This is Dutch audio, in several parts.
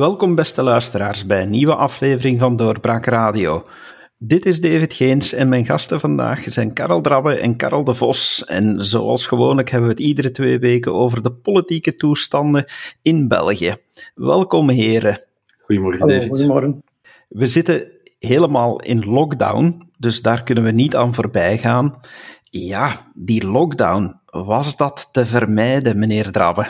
Welkom beste luisteraars bij een nieuwe aflevering van Doorbraak Radio. Dit is David Geens en mijn gasten vandaag zijn Karel Drabbe en Karel de Vos. En zoals gewoonlijk hebben we het iedere twee weken over de politieke toestanden in België. Welkom heren. Goedemorgen Hallo, David. Goedemorgen. We zitten helemaal in lockdown, dus daar kunnen we niet aan voorbij gaan. Ja, die lockdown, was dat te vermijden, meneer Drabbe?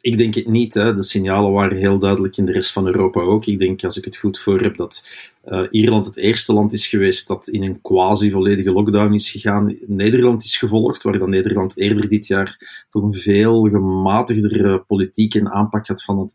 Ik denk het niet. Hè. De signalen waren heel duidelijk in de rest van Europa ook. Ik denk, als ik het goed voor heb, dat uh, Ierland het eerste land is geweest dat in een quasi-volledige lockdown is gegaan. Nederland is gevolgd, waar dan Nederland eerder dit jaar toch een veel gematigdere politiek en aanpak had van, het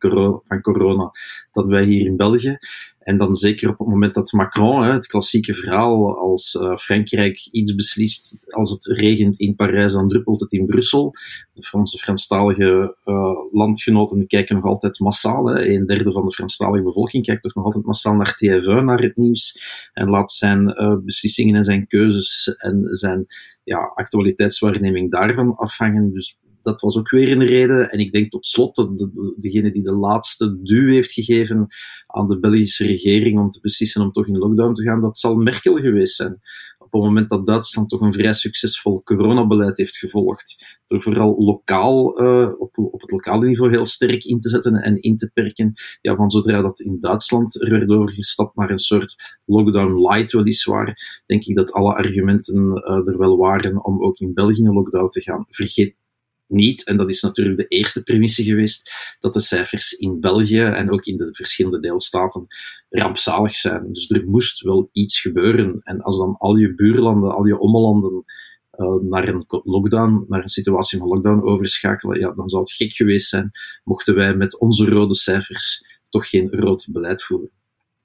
van corona dan wij hier in België. En dan zeker op het moment dat Macron, het klassieke verhaal, als uh, Frankrijk iets beslist, als het regent in Parijs, dan druppelt het in Brussel. De Franse Franstalige uh, landgenoten kijken nog altijd massaal. Hè. Een derde van de Franstalige bevolking kijkt toch nog altijd massaal naar TF1, naar het nieuws. En laat zijn uh, beslissingen en zijn keuzes en zijn ja, actualiteitswaarneming daarvan afhangen. Dus dat was ook weer een reden. En ik denk tot slot dat de, degene die de laatste duw heeft gegeven aan de Belgische regering om te beslissen om toch in lockdown te gaan, dat zal Merkel geweest zijn. Op het moment dat Duitsland toch een vrij succesvol coronabeleid heeft gevolgd, door vooral lokaal, uh, op, op het lokale niveau heel sterk in te zetten en in te perken, ja, van zodra dat in Duitsland er werd doorgestapt naar een soort lockdown light weliswaar, denk ik dat alle argumenten uh, er wel waren om ook in België een lockdown te gaan. Vergeet niet, en dat is natuurlijk de eerste premisse geweest, dat de cijfers in België en ook in de verschillende deelstaten rampzalig zijn. Dus er moest wel iets gebeuren. En als dan al je buurlanden, al je ommelanden uh, naar een lockdown, naar een situatie van lockdown overschakelen, ja, dan zou het gek geweest zijn mochten wij met onze rode cijfers toch geen rood beleid voeren.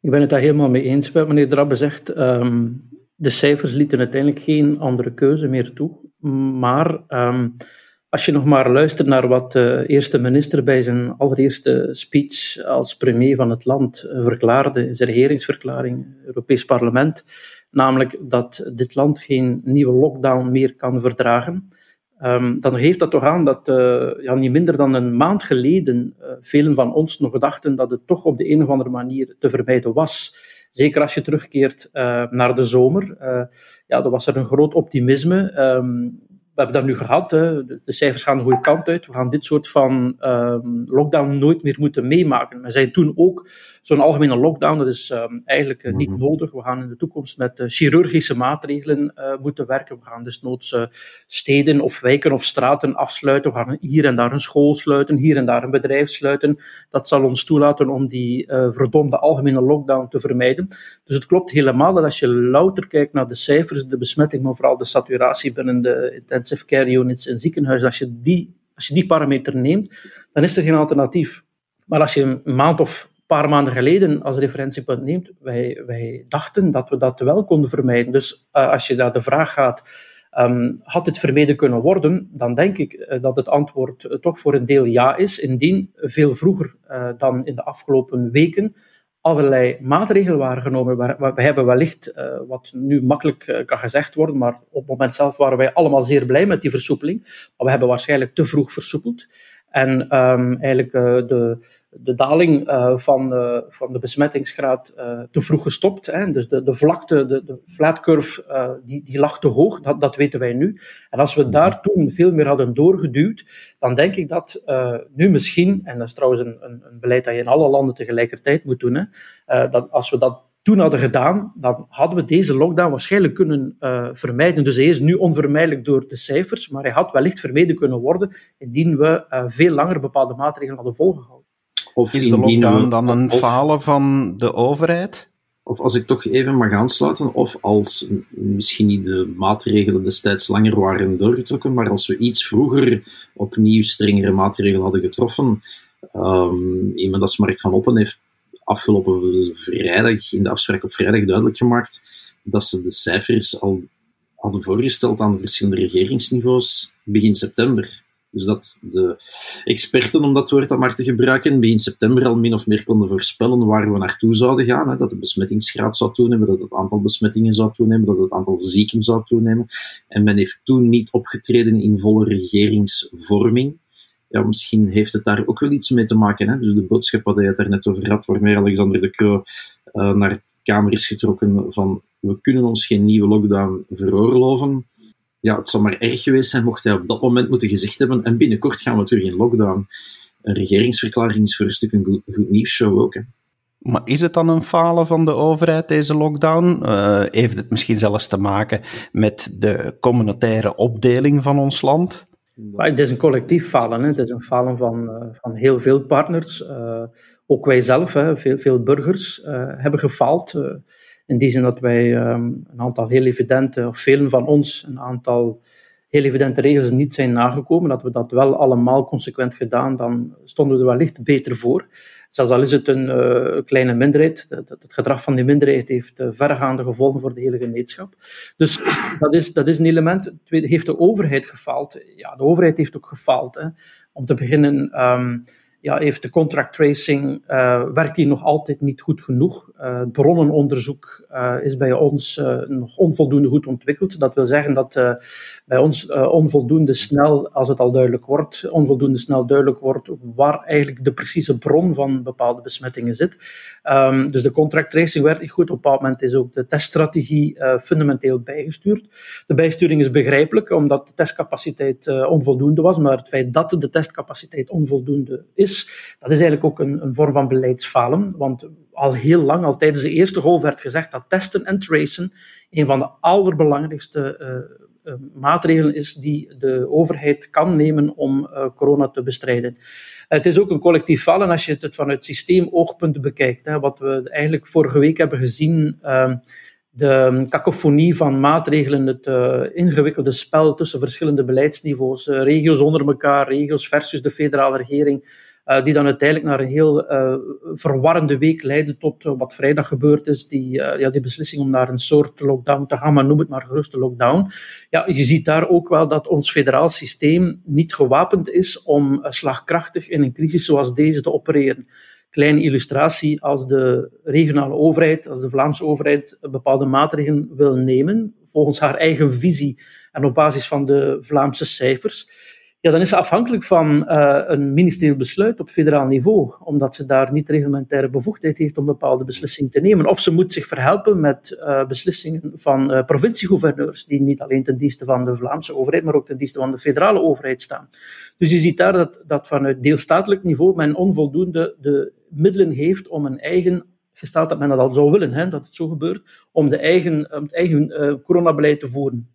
Ik ben het daar helemaal mee eens met meneer Drabbe zegt. Um, de cijfers lieten uiteindelijk geen andere keuze meer toe. Maar um, als je nog maar luistert naar wat de eerste minister bij zijn allereerste speech als premier van het land eh, verklaarde in zijn regeringsverklaring, Europees Parlement, namelijk dat dit land geen nieuwe lockdown meer kan verdragen, um, dan geeft dat toch aan dat uh, ja, niet minder dan een maand geleden uh, velen van ons nog dachten dat het toch op de een of andere manier te vermijden was. Zeker als je terugkeert uh, naar de zomer. Ja, dan was er een groot optimisme. We hebben dat nu gehad. Hè. De cijfers gaan de goede kant uit. We gaan dit soort van um, lockdown nooit meer moeten meemaken. We zijn toen ook zo'n algemene lockdown. Dat is um, eigenlijk uh, niet mhm. nodig. We gaan in de toekomst met uh, chirurgische maatregelen uh, moeten werken. We gaan dus noods steden of wijken of straten afsluiten. We gaan hier en daar een school sluiten, hier en daar een bedrijf sluiten. Dat zal ons toelaten om die verdomde algemene lockdown te vermijden. Dus het klopt helemaal dat als je louter kijkt naar de cijfers, de besmetting, maar vooral de saturatie binnen de intensive care units in ziekenhuizen, als je, die, als je die parameter neemt, dan is er geen alternatief. Maar als je een maand of een paar maanden geleden als referentiepunt neemt, wij, wij dachten dat we dat wel konden vermijden. Dus uh, als je naar de vraag gaat, um, had dit vermeden kunnen worden, dan denk ik uh, dat het antwoord uh, toch voor een deel ja is, indien veel vroeger dan in de afgelopen weken allerlei maatregelen waren genomen. We hebben wellicht, uh, wat nu makkelijk uh, kan gezegd worden, maar op het moment zelf waren wij allemaal zeer blij met die versoepeling. Maar we hebben waarschijnlijk te vroeg versoepeld. En um, eigenlijk uh, de, de daling uh, van, uh, van de besmettingsgraad te vroeg gestopt. Hè. Dus de, de vlakte, de, de flat curve, die, die lag te hoog. Dat, dat weten wij nu. En als we daar toen veel meer hadden doorgeduwd, dan denk ik dat nu misschien, en dat is trouwens een, een, een, beleid dat je in alle landen tegelijkertijd moet doen, hè, dat als we dat toen hadden gedaan, dan hadden we deze lockdown waarschijnlijk kunnen uh, vermijden. Dus hij is nu onvermijdelijk door de cijfers, maar hij had wellicht vermeden kunnen worden indien we uh, veel langer bepaalde maatregelen hadden volgehouden. Of is de lockdown dan een of, falen van de overheid? Of als ik toch even mag aansluiten, of als misschien niet de maatregelen destijds langer waren doorgetrokken, maar als we iets vroeger opnieuw strengere maatregelen hadden getroffen. Um, iemand als Mark van Oppen heeft afgelopen vrijdag, in de afspraak op vrijdag, duidelijk gemaakt dat ze de cijfers al hadden voorgesteld aan de verschillende regeringsniveaus begin september. Dus dat de experten, om dat woord dan maar te gebruiken, begin september al min of meer konden voorspellen waar we naartoe zouden gaan. Hè. Dat de besmettingsgraad zou toenemen, dat het aantal besmettingen zou toenemen, dat het aantal zieken zou toenemen. En men heeft toen niet opgetreden in volle regeringsvorming. ja, misschien heeft het daar ook wel iets mee te maken. Hè? Dus de boodschap wat je het daar net over had, waarmee Alexander de Croo uh, naar de Kamer is getrokken van we kunnen ons geen nieuwe lockdown veroorloven. Ja, het zou maar erg geweest zijn mocht hij op dat moment moeten gezegd hebben en binnenkort gaan we terug in lockdown. Een regeringsverklaring is voor een stuk een goed, goed nieuwsshow ook. Hè? Maar is het dan een falen van de overheid, deze lockdown? Uh, heeft het misschien zelfs te maken met de communautaire opdeling van ons land? Maar het is een collectief falen. Hè. Het is een falen van, uh, van heel veel partners. Uh, ook wij zelf, hè, veel, veel burgers, hebben gefaald. In die zin dat wij um, een aantal heel evidente, of velen van ons, een aantal heel evidente regels niet zijn nagekomen. Dat we dat wel allemaal consequent gedaan, dan stonden we er wellicht beter voor. Zelfs al is het een uh, kleine minderheid, het, gedrag van die minderheid heeft uh, verregaande gevolgen voor de hele gemeenschap. Dus dat is, dat is een element. Tweede, heeft de overheid gefaald? Ja, de overheid heeft ook gefaald. Hè. Om te beginnen. Um, ja, heeft de contract tracing, uh, werkt die nog altijd niet goed genoeg. Uh, het bronnenonderzoek uh, is bij ons nog onvoldoende goed ontwikkeld. Dat wil zeggen dat bij ons onvoldoende snel, als het al duidelijk wordt, onvoldoende snel duidelijk wordt waar eigenlijk de precieze bron van bepaalde besmettingen zit. Um, dus de contract tracing werkt niet goed. Op een bepaald moment is ook de teststrategie fundamenteel bijgestuurd. De bijsturing is begrijpelijk, omdat de testcapaciteit onvoldoende was, maar het feit dat de testcapaciteit onvoldoende is, dat is eigenlijk ook een, een vorm van beleidsfalen. Want al heel lang, al tijdens de eerste golf, werd gezegd dat testen en tracen een van de allerbelangrijkste uh, uh, maatregelen is die de overheid kan nemen om uh, corona te bestrijden. Het is ook een collectief falen als je het vanuit systeemoogpunt bekijkt. Hè, wat we eigenlijk vorige week hebben gezien ehm, de cacophonie van maatregelen, het ingewikkelde spel tussen verschillende beleidsniveaus, regio's onder elkaar, regio's versus de federale regering, die dan uiteindelijk naar een heel verwarrende week leidde tot wat vrijdag gebeurd is, die, ja, die beslissing om naar een soort lockdown te gaan, maar noem het maar gerust een lockdown. Ja, je ziet daar ook wel dat ons federaal systeem niet gewapend is om slagkrachtig in een crisis zoals deze te opereren kleine illustratie, als de regionale overheid, als de Vlaamse overheid bepaalde maatregelen wil nemen, volgens haar eigen visie en op basis van de Vlaamse cijfers, dan is ze afhankelijk van uh, een ministerieel besluit op federaal niveau, omdat ze daar niet reglementaire bevoegdheid heeft om bepaalde beslissingen te nemen. Of ze moet zich verhelpen met uh, beslissingen van uh, provinciegouverneurs, die niet alleen ten dienste van de Vlaamse overheid, maar ook ten dienste van de federale overheid staan. Dus je ziet daar dat, dat vanuit deelstatelijk niveau men onvoldoende de middelen heeft om een eigen gesteld dat men dat al zou willen, hè, dat het zo gebeurt, om, de eigen, om het eigen coronabeleid te voeren.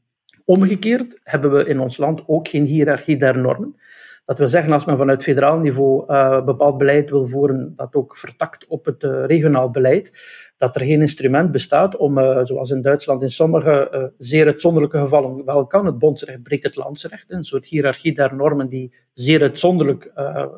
Omgekeerd hebben we in ons land ook geen hiërarchie der normen. Dat wil zeggen, als men vanuit federaal niveau uh, bepaald beleid wil voeren dat ook vertakt op het uh, regionaal beleid, dat er geen instrument bestaat om, uh, zoals in Duitsland in sommige zeer uitzonderlijke gevallen wel kan, het bondsrecht breekt het landsrecht, een soort hiërarchie der normen die zeer uitzonderlijk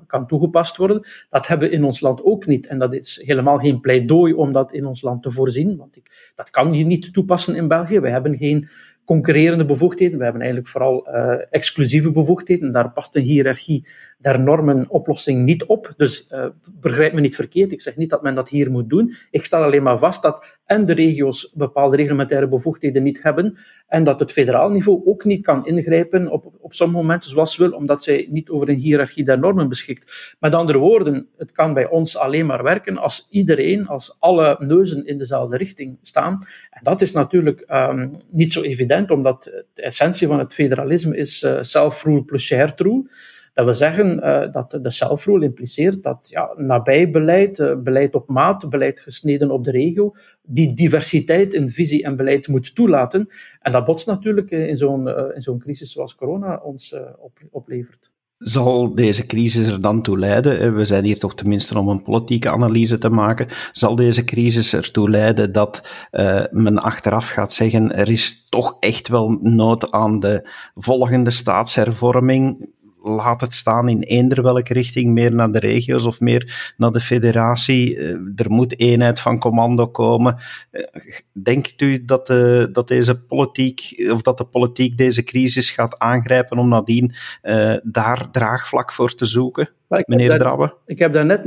kan toegepast worden. Dat hebben we in ons land ook niet. En dat is helemaal geen pleidooi om dat in ons land te voorzien, want ik, dat kan je niet toepassen in België. We hebben geen concurrerende bevoegdheden. We hebben eigenlijk vooral uh, exclusieve bevoegdheden. Daar past een hiërarchie der normen oplossing niet op. Dus uh, begrijp me niet verkeerd. Ik zeg niet dat men dat hier moet doen. Ik stel alleen maar vast dat en de regio's bepaalde reglementaire bevoegdheden niet hebben en dat het federaal niveau ook niet kan ingrijpen op, op sommige momenten zoals wil, omdat zij niet over een hiërarchie der normen beschikt. Met andere woorden, het kan bij ons alleen maar werken als iedereen, als alle neuzen in dezelfde richting staan. En dat is natuurlijk um, niet zo evident, omdat de essentie van het federalisme is uh, self-rule plus shared rule. Dat wil zeggen uh, dat de self-rule impliceert dat ja, nabijbeleid, uh, beleid op maat, beleid gesneden op de regio, die diversiteit in visie en beleid moet toelaten. En dat botst natuurlijk in zo'n in zo'n crisis zoals corona ons op, oplevert. Zal deze crisis er dan toe leiden, we zijn hier toch tenminste om een politieke analyse te maken, zal deze crisis ertoe leiden dat men achteraf gaat zeggen, er is toch echt wel nood aan de volgende staatshervorming, laat het staan in eender welke richting, meer naar de regio's of meer naar de federatie. Eh, er moet eenheid van commando komen. Eh, denkt u dat, de, dat deze politiek, of dat de politiek deze crisis gaat aangrijpen om nadien uh, daar draagvlak voor te zoeken? Meneer daar, Drabbe? Ik heb daar net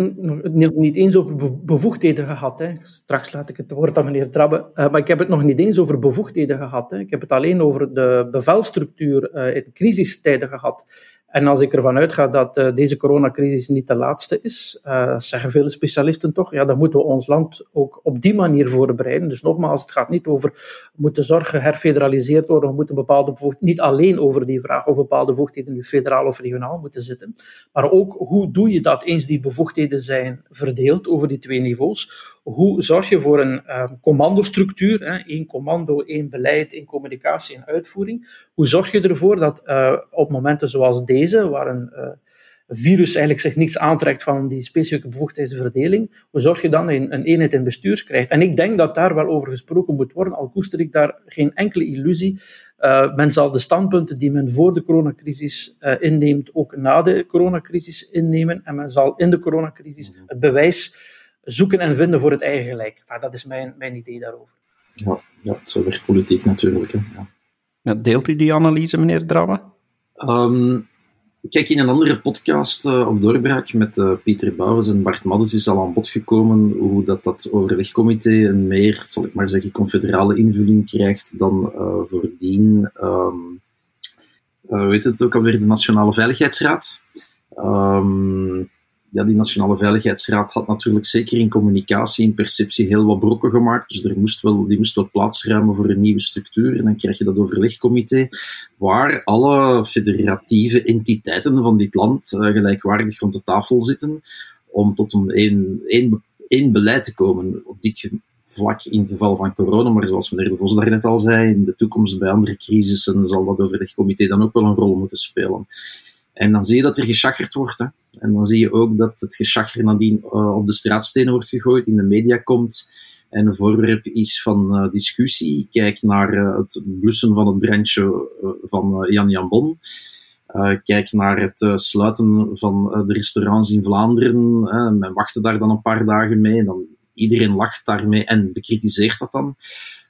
nog niet eens over bevoegdheden gehad. Hè. Straks laat ik het woord aan meneer Drabbe. Uh, maar ik heb het nog niet eens over bevoegdheden gehad. Hè. Ik heb het alleen over de bevelstructuur uh, in crisistijden gehad. En als ik ervan uitga dat uh, deze coronacrisis niet de laatste is, uh, zeggen vele specialisten toch, ja, dan moeten we ons land ook op die manier voorbereiden. Dus nogmaals, het gaat niet over moeten zorgen herfederaliseerd worden, we moeten bepaalde niet alleen over die vraag of bepaalde bevoegdheden nu federaal of regionaal moeten zitten, maar ook hoe doe je dat eens die bevoegdheden zijn verdeeld over die twee niveaus? Hoe zorg je voor een uh, commandostructuur, hè, één commando, één beleid, één communicatie en uitvoering? Hoe zorg je ervoor dat uh, op momenten zoals deze, waar een uh, virus eigenlijk zich niets aantrekt van die specifieke bevoegdheidsverdeling, hoe zorg je dan je een eenheid in bestuurs krijgt? En ik denk dat daar wel over gesproken moet worden, al koester ik daar geen enkele illusie. Uh, men zal de standpunten die men voor de coronacrisis inneemt, ook na de coronacrisis innemen. En men zal in de coronacrisis het bewijs zoeken en vinden voor het eigen gelijk. Maar dat is mijn, mijn idee daarover. Ja, ja zo werkt politiek natuurlijk. Hè. Ja. Deelt u die analyse, meneer Drabbe? Um, kijk, in een andere podcast uh, op Doorbraak met uh, Pieter Bouwens en Bart Maddens is al aan bod gekomen hoe dat, dat overlegcomité een meer, zal ik maar zeggen, confederale invulling krijgt dan uh, voordien. Um, weet het ook alweer, de Nationale Veiligheidsraad. Um, ja, die Nationale Veiligheidsraad had natuurlijk zeker in communicatie, in perceptie heel wat brokken gemaakt. Dus er moest wel, die moest wel plaatsruimen voor een nieuwe structuur. En dan krijg je dat overlegcomité, waar alle federatieve entiteiten van dit land uh, gelijkwaardig rond de tafel zitten, om tot een één beleid te komen op dit vlak in het geval van corona. Maar zoals meneer De Vos daarnet al zei, in de toekomst bij andere crisissen zal dat overlegcomité dan ook wel een rol moeten spelen. En dan zie je dat er geschacherd wordt. Hè. En dan zie je ook dat het geschacher nadien uh, op de straatstenen wordt gegooid, in de media komt en een voorwerp is van uh, discussie. Kijk naar uh, het blussen van het brandje van Jan Jan Bon. kijk naar het sluiten van de restaurants in Vlaanderen. men wachtte daar dan een paar dagen mee. En dan iedereen lacht daarmee en bekritiseert dat dan.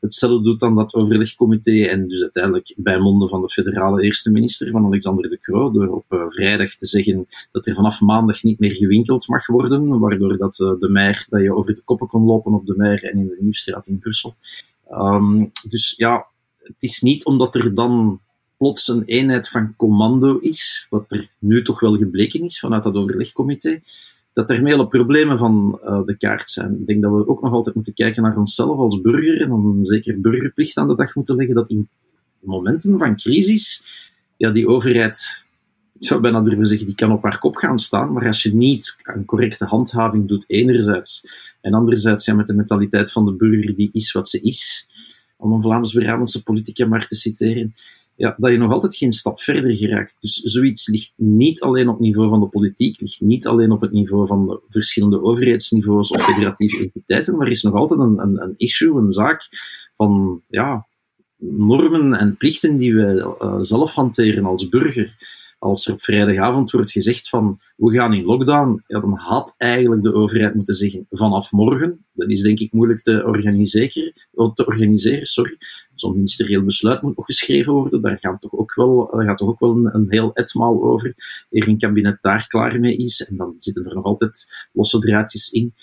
Hetzelfde doet dan dat overlegcomité en dus uiteindelijk bij monden van de federale eerste minister, van Alexander de Croo, door op uh, vrijdag te zeggen dat er vanaf maandag niet meer gewinkeld mag worden, waardoor dat uh, de Meijer, dat je over de koppen kon lopen op de Meijer en in de Nieuwstraat in Brussel. Um, dus ja, het is niet omdat er dan plots een eenheid van commando is, wat er nu toch wel gebleken is vanuit dat overlegcomité, dat er hele problemen van uh, de kaart zijn. Ik denk dat we ook nog altijd moeten kijken naar onszelf als burger en dan zeker burgerplicht aan de dag moeten leggen dat in momenten van crisis, ja, die overheid, ik zou bijna durven zeggen, die kan op haar kop gaan staan, maar als je niet een correcte handhaving doet, enerzijds, en anderzijds ja, met de mentaliteit van de burger die is wat ze is, om een Vlaams-Brabantse politica maar te citeren, ja, dat je nog altijd geen stap verder geraakt. Dus zoiets ligt niet alleen op het niveau van de politiek, ligt niet alleen op het niveau van de verschillende overheidsniveaus of federatieve entiteiten, maar is nog altijd een, een, een issue, een zaak van ja, normen en plichten die wij uh, zelf hanteren als burger als er op vrijdagavond wordt gezegd van we gaan in lockdown, ja, dan had eigenlijk de overheid moeten zeggen vanaf morgen. Dat is denk ik moeilijk te organiseren. Te organiseren sorry. Zo'n ministerieel besluit moet nog geschreven worden. Daar gaat toch ook wel, gaat toch ook wel een, een heel etmaal over. Eer een kabinet daar klaar mee is. En dan zitten er nog altijd losse draadjes in.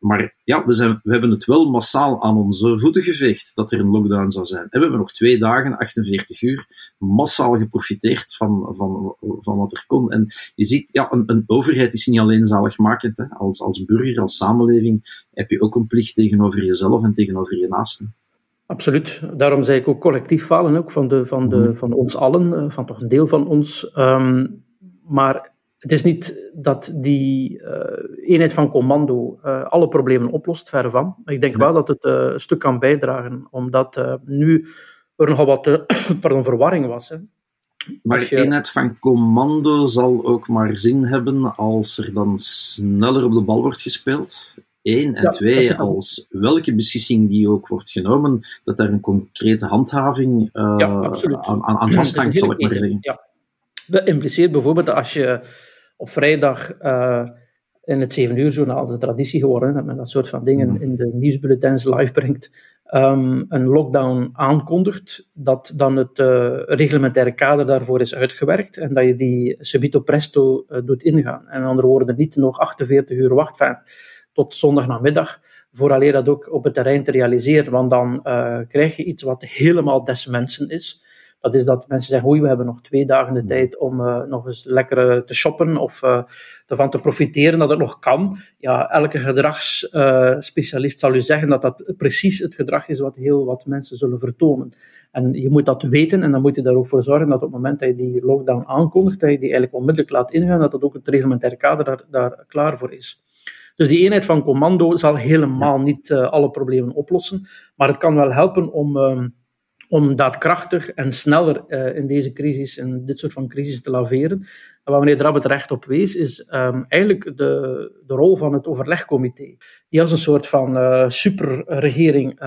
Maar ja, we, zijn, we hebben het wel massaal aan onze voeten geveegd dat er een lockdown zou zijn. En we hebben nog twee dagen, 48 uur, massaal geprofiteerd van, van, van wat er kon. En je ziet, ja, een, een overheid is niet alleen zaligmakend. Hè. Als, als burger, als samenleving heb je ook een plicht tegenover jezelf en tegenover je naasten. Absoluut. Daarom zei ik ook collectief falen, ook van, de, van, de, mhm. van ons allen, eh, van toch een deel van ons. Um, maar het is niet dat die uh, eenheid van commando uh, alle problemen oplost, ver van. Ik denk wel dat het uh, een stuk kan bijdragen, omdat nu er nogal wat pardon, verwarring was. Hè. Maar je... eenheid van commando zal ook maar zin hebben als er dan sneller op de bal wordt gespeeld. Eén. En ja, twee, als welke beslissing die ook wordt genomen, dat daar een concrete handhaving ja, aan, aan vasthangt, zal ik maar zeggen. Ja. Dat impliceert bijvoorbeeld dat als je op vrijdag uh, in het 7 uur journaal de traditie geworden, dat men dat soort van dingen in de nieuwsbulletins live brengt, um, een lockdown aankondigt, dat dan het uh, reglementaire kader daarvoor is uitgewerkt en dat je die subito presto uh, doet ingaan. En in andere woorden, niet nog 48 uur wachten tot zondagnamiddag, vooraleer dat ook op het terrein te realiseren, want dan krijg je iets wat helemaal des mensen is Dat is dat mensen zeggen, oei, we hebben nog twee dagen de tijd om nog eens lekker te shoppen of ervan te profiteren dat het nog kan. Ja, elke gedragsspecialist zal u zeggen dat dat precies het gedrag is wat heel wat mensen zullen vertonen. En je moet dat weten en dan moet je daar ook voor zorgen dat op het moment dat je die lockdown aankondigt, dat je die eigenlijk onmiddellijk laat ingaan, dat dat ook het reglementaire kader daar, daar klaar voor is. Dus die eenheid van commando zal helemaal niet uh, alle problemen oplossen, maar het kan wel helpen om, uh, om daadkrachtig en sneller uh, in deze crisis, in dit soort van crisis te laveren. En waar meneer terecht op wees, is um, eigenlijk de, de rol van het overlegcomité, die als een soort van superregering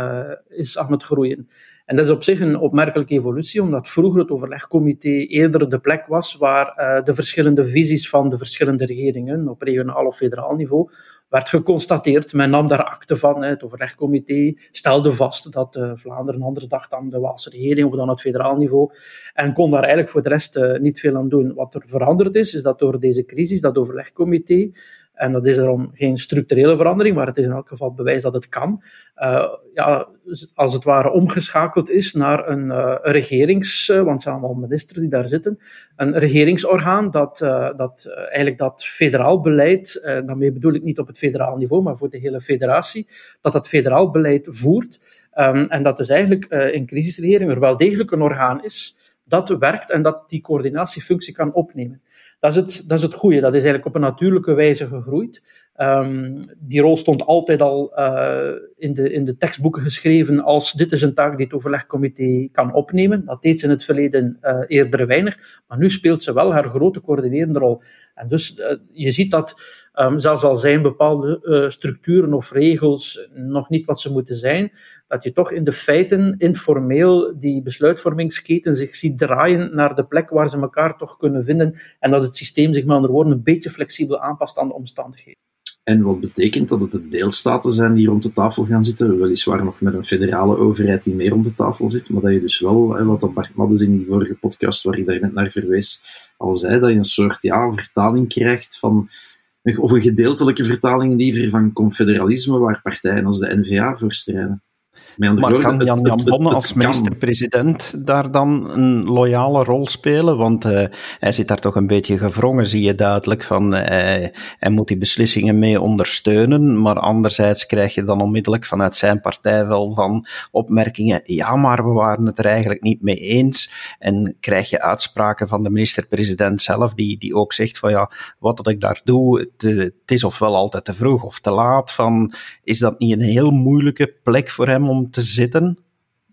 is aan het groeien. En dat is op zich een opmerkelijke evolutie, omdat vroeger het overlegcomité eerder de plek was waar de verschillende visies van de verschillende regeringen op regionaal of federaal niveau werd geconstateerd. Men nam daar akte van. Het overlegcomité stelde vast dat uh, Vlaanderen anders dacht dan de Waalse regering of dan het federaal niveau. En kon daar eigenlijk voor de rest uh, niet veel aan doen. Wat er veranderd is, is dat door deze crisis, dat overlegcomité, en dat is daarom geen structurele verandering, maar het is in elk geval bewijs dat het kan. Uh, ja, als het ware omgeschakeld is naar een, uh, regerings, uh, want het zijn allemaal ministers die daar zitten, een regeringsorgaan dat, dat eigenlijk dat federaal beleid, daarmee bedoel ik niet op het federaal niveau, maar voor de hele federatie, dat dat federaal beleid voert. Um, en dat dus eigenlijk in crisisregering er wel degelijk een orgaan is dat werkt en dat die coördinatiefunctie kan opnemen. Dat is het, dat is het goede. Dat is eigenlijk op een natuurlijke wijze gegroeid. Um, die rol stond altijd al uh, in, de, in de tekstboeken geschreven als dit is een taak die het overlegcomité kan opnemen. Dat deed ze in het verleden uh, eerder weinig, maar nu speelt ze wel haar grote coördinerende rol. En dus uh, je ziet dat um, zelfs al zijn bepaalde structuren of regels nog niet wat ze moeten zijn, dat je toch in de feiten informeel die besluitvormingsketen zich ziet draaien naar de plek waar ze elkaar toch kunnen vinden en dat het systeem zich met andere woorden een beetje flexibel aanpast aan de omstandigheden. En wat betekent dat het de deelstaten zijn die rond de tafel gaan zitten, weliswaar nog met een federale overheid die meer rond de tafel zit, maar dat je dus wel, wat dat Bart Maddes in die vorige podcast waar ik daar net naar verwees, al zei, dat je een soort ja, vertaling krijgt van, of een gedeeltelijke vertaling liever van confederalisme, waar partijen als de NVA voor strijden. Maar kan Jan Jan Bonne als minister-president daar dan een loyale rol spelen? Want uh, hij zit daar toch een beetje gevrongen, zie je duidelijk, van uh, hij moet die beslissingen mee ondersteunen, maar anderzijds krijg je dan onmiddellijk vanuit zijn partij wel van opmerkingen, ja, maar we waren het er eigenlijk niet mee eens. En krijg je uitspraken van de minister-president zelf, die, die ook zegt van ja, wat dat ik daar doe, het, het is ofwel altijd te vroeg of te laat. Van, is dat niet een heel moeilijke plek voor hem om te zitten?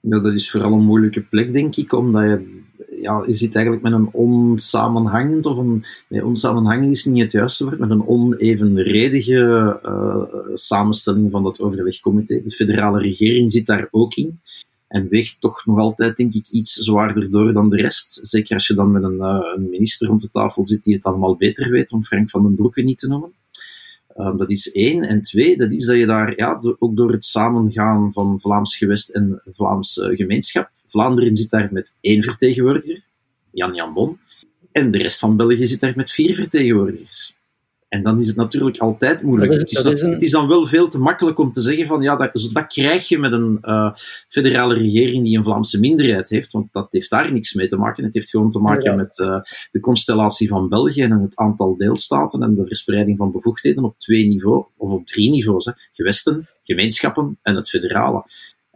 Ja, dat is vooral een moeilijke plek, denk ik, omdat je, ja, je zit eigenlijk met een onsamenhangend, of een, nee, onsamenhangend is niet het juiste woord, met een onevenredige uh, samenstelling van dat overlegcomité. De federale regering zit daar ook in en weegt toch nog altijd, denk ik, iets zwaarder door dan de rest. Zeker als je dan met een, uh, een minister rond de tafel zit die het allemaal beter weet, om Frank van den Broeke niet te noemen. Um, dat is één. En twee, dat is dat je daar ja, ook door het samengaan van Vlaams gewest en Vlaams uh, gemeenschap. Vlaanderen zit daar met één vertegenwoordiger, Jan Jan Bon. En de rest van België zit daar met vier vertegenwoordigers. En dan is het natuurlijk altijd moeilijk. Is, het, is dan, een... het, is dan, wel veel te makkelijk om te zeggen van ja, dat, dat krijg je met een uh, federale regering die een Vlaamse minderheid heeft, want dat heeft daar niks mee te maken. Het heeft gewoon te maken ja. met uh, de constellatie van België en het aantal deelstaten en de verspreiding van bevoegdheden op twee niveaus, of op drie niveaus. Hè. Gewesten, gemeenschappen en het federale.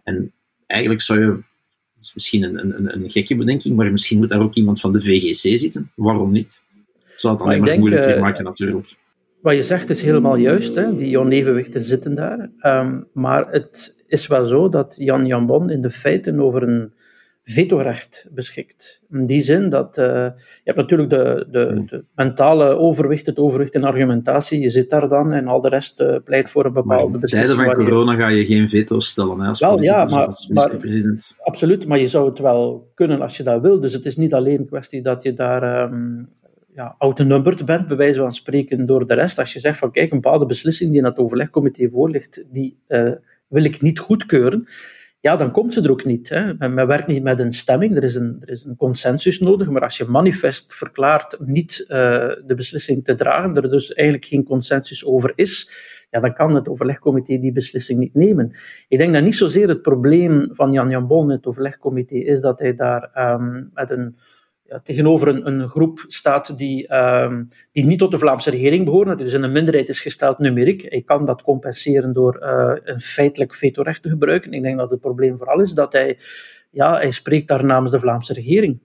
En eigenlijk zou je, dat is misschien een, een, een gekke bedenking, maar misschien moet daar ook iemand van de VGC zitten. Waarom niet? Het zou het alleen maar, maar moeilijker uh, maken natuurlijk wat je zegt is helemaal juist. Hè? Die onevenwichten zitten daar. Um, maar het is wel zo dat Jan Jambon in de feiten over een vetorecht beschikt. In die zin dat uh, je hebt natuurlijk de, de, de, mentale overwicht, het overwicht in argumentatie. Je zit daar dan en al de rest uh, pleit voor een bepaalde beslissing. In tijden van corona ga je geen veto stellen hè, als wel, ja, maar, als minister-president. Absoluut, maar je zou het wel kunnen als je dat wil. Dus het is niet alleen een kwestie dat je daar um, ja, outnumberd bent, bij wijze van spreken, door de rest. Als je zegt van kijk, een bepaalde beslissing die in het overlegcomité voorligt, die uh, wil ik niet goedkeuren. ja, dan komt ze er ook niet. Hè. Men, werkt niet met een stemming, er is een, er is een consensus nodig, maar als je manifest verklaart niet uh, de beslissing te dragen, er dus eigenlijk geen consensus over is, ja, dan kan het overlegcomité die beslissing niet nemen. Ik denk dat niet zozeer het probleem van Jan Jan Bon, het overlegcomité, is dat hij daar um, met een tegenover een, een, groep staat die, um, die niet tot de Vlaamse regering hij dus in een minderheid is gesteld numeriek. Hij kan dat compenseren door uh, een feitelijk vetorecht te gebruiken. Ik denk dat het probleem vooral is dat hij, ja, hij spreekt daar namens de Vlaamse regering.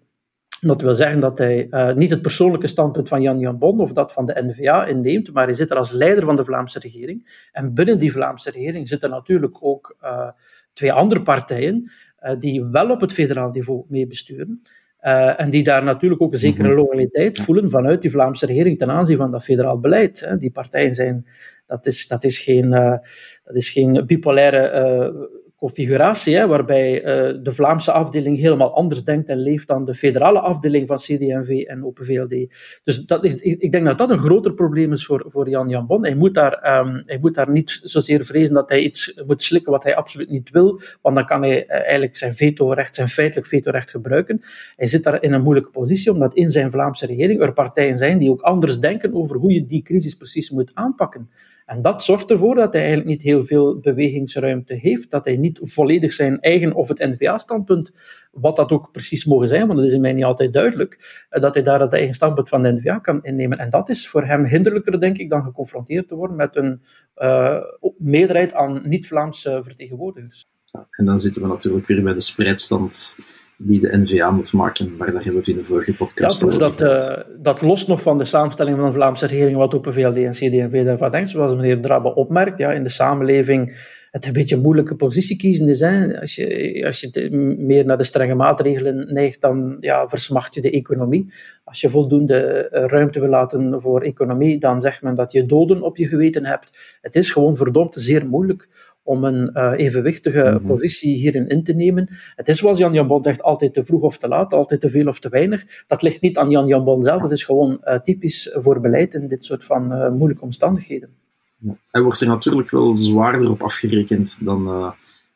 Dat wil zeggen dat hij uh, niet het persoonlijke standpunt van Jan Jan Bon of dat van de NVA inneemt, maar hij zit er als leider van de Vlaamse regering. En binnen die Vlaamse regering zitten natuurlijk ook uh, twee andere partijen die wel op het federaal niveau meebesturen. Uh, en die daar natuurlijk ook een zekere mhm. loyaliteit voelen vanuit die Vlaamse regering ten aanzien van dat federaal beleid. Hè. Die partijen zijn, dat is, dat is, geen, uh, dat is geen bipolaire uh, configuratie, waarbij uh, de Vlaamse afdeling helemaal anders denkt en leeft dan de federale afdeling van CD&V en Open VLD. Dus dat is, ik denk dat dat een groter probleem is voor, voor Jan Jan Bon. Hij moet, daar, um, hij moet daar niet zozeer vrezen dat hij iets moet slikken wat hij absoluut niet wil, want dan kan hij uh, eigenlijk zijn vetorecht, zijn feitelijk vetorecht gebruiken. Hij zit daar in een moeilijke positie, omdat in zijn Vlaamse regering er partijen zijn die ook anders denken over hoe je die crisis precies moet aanpakken. En dat zorgt ervoor dat hij eigenlijk niet heel veel bewegingsruimte heeft, dat hij niet volledig zijn eigen of het N-VA-standpunt, wat dat ook precies mogen zijn, want dat is in mij niet altijd duidelijk, eh, dat hij daar het eigen standpunt van de N-VA kan innemen. En dat is voor hem hinderlijker, denk ik, dan geconfronteerd te worden met een uh, meerderheid aan niet-Vlaamse vertegenwoordigers. En dan zitten we natuurlijk weer bij de spreidstand die de NVA moet maken, maar daar hebben we het in de vorige podcast ja, over dat, uh, dat lost nog van de samenstelling van de Vlaamse regering, wat Open VLD en CD&V daarvan denkt, zoals meneer Drabbe opmerkt, ja, in de samenleving het een beetje een moeilijke positie kiezen is. Hè. Als, je, als je meer naar de strenge maatregelen neigt, dan ja, versmacht je de economie. Als je voldoende eh, ruimte wil laten voor economie, dan zegt men dat je doden op je geweten hebt. Het is gewoon verdomd zeer moeilijk om een uh, evenwichtige mm -hmm. positie hierin in te nemen. Het is zoals Jan Jan Bon zegt, altijd te vroeg of te laat, altijd te veel of te weinig. Dat ligt niet aan Jan Jan Bon zelf, dat is gewoon uh, typisch voor beleid in dit soort van uh, moeilijke omstandigheden. Ja. Hij wordt er natuurlijk wel zwaarder op afgerekend dan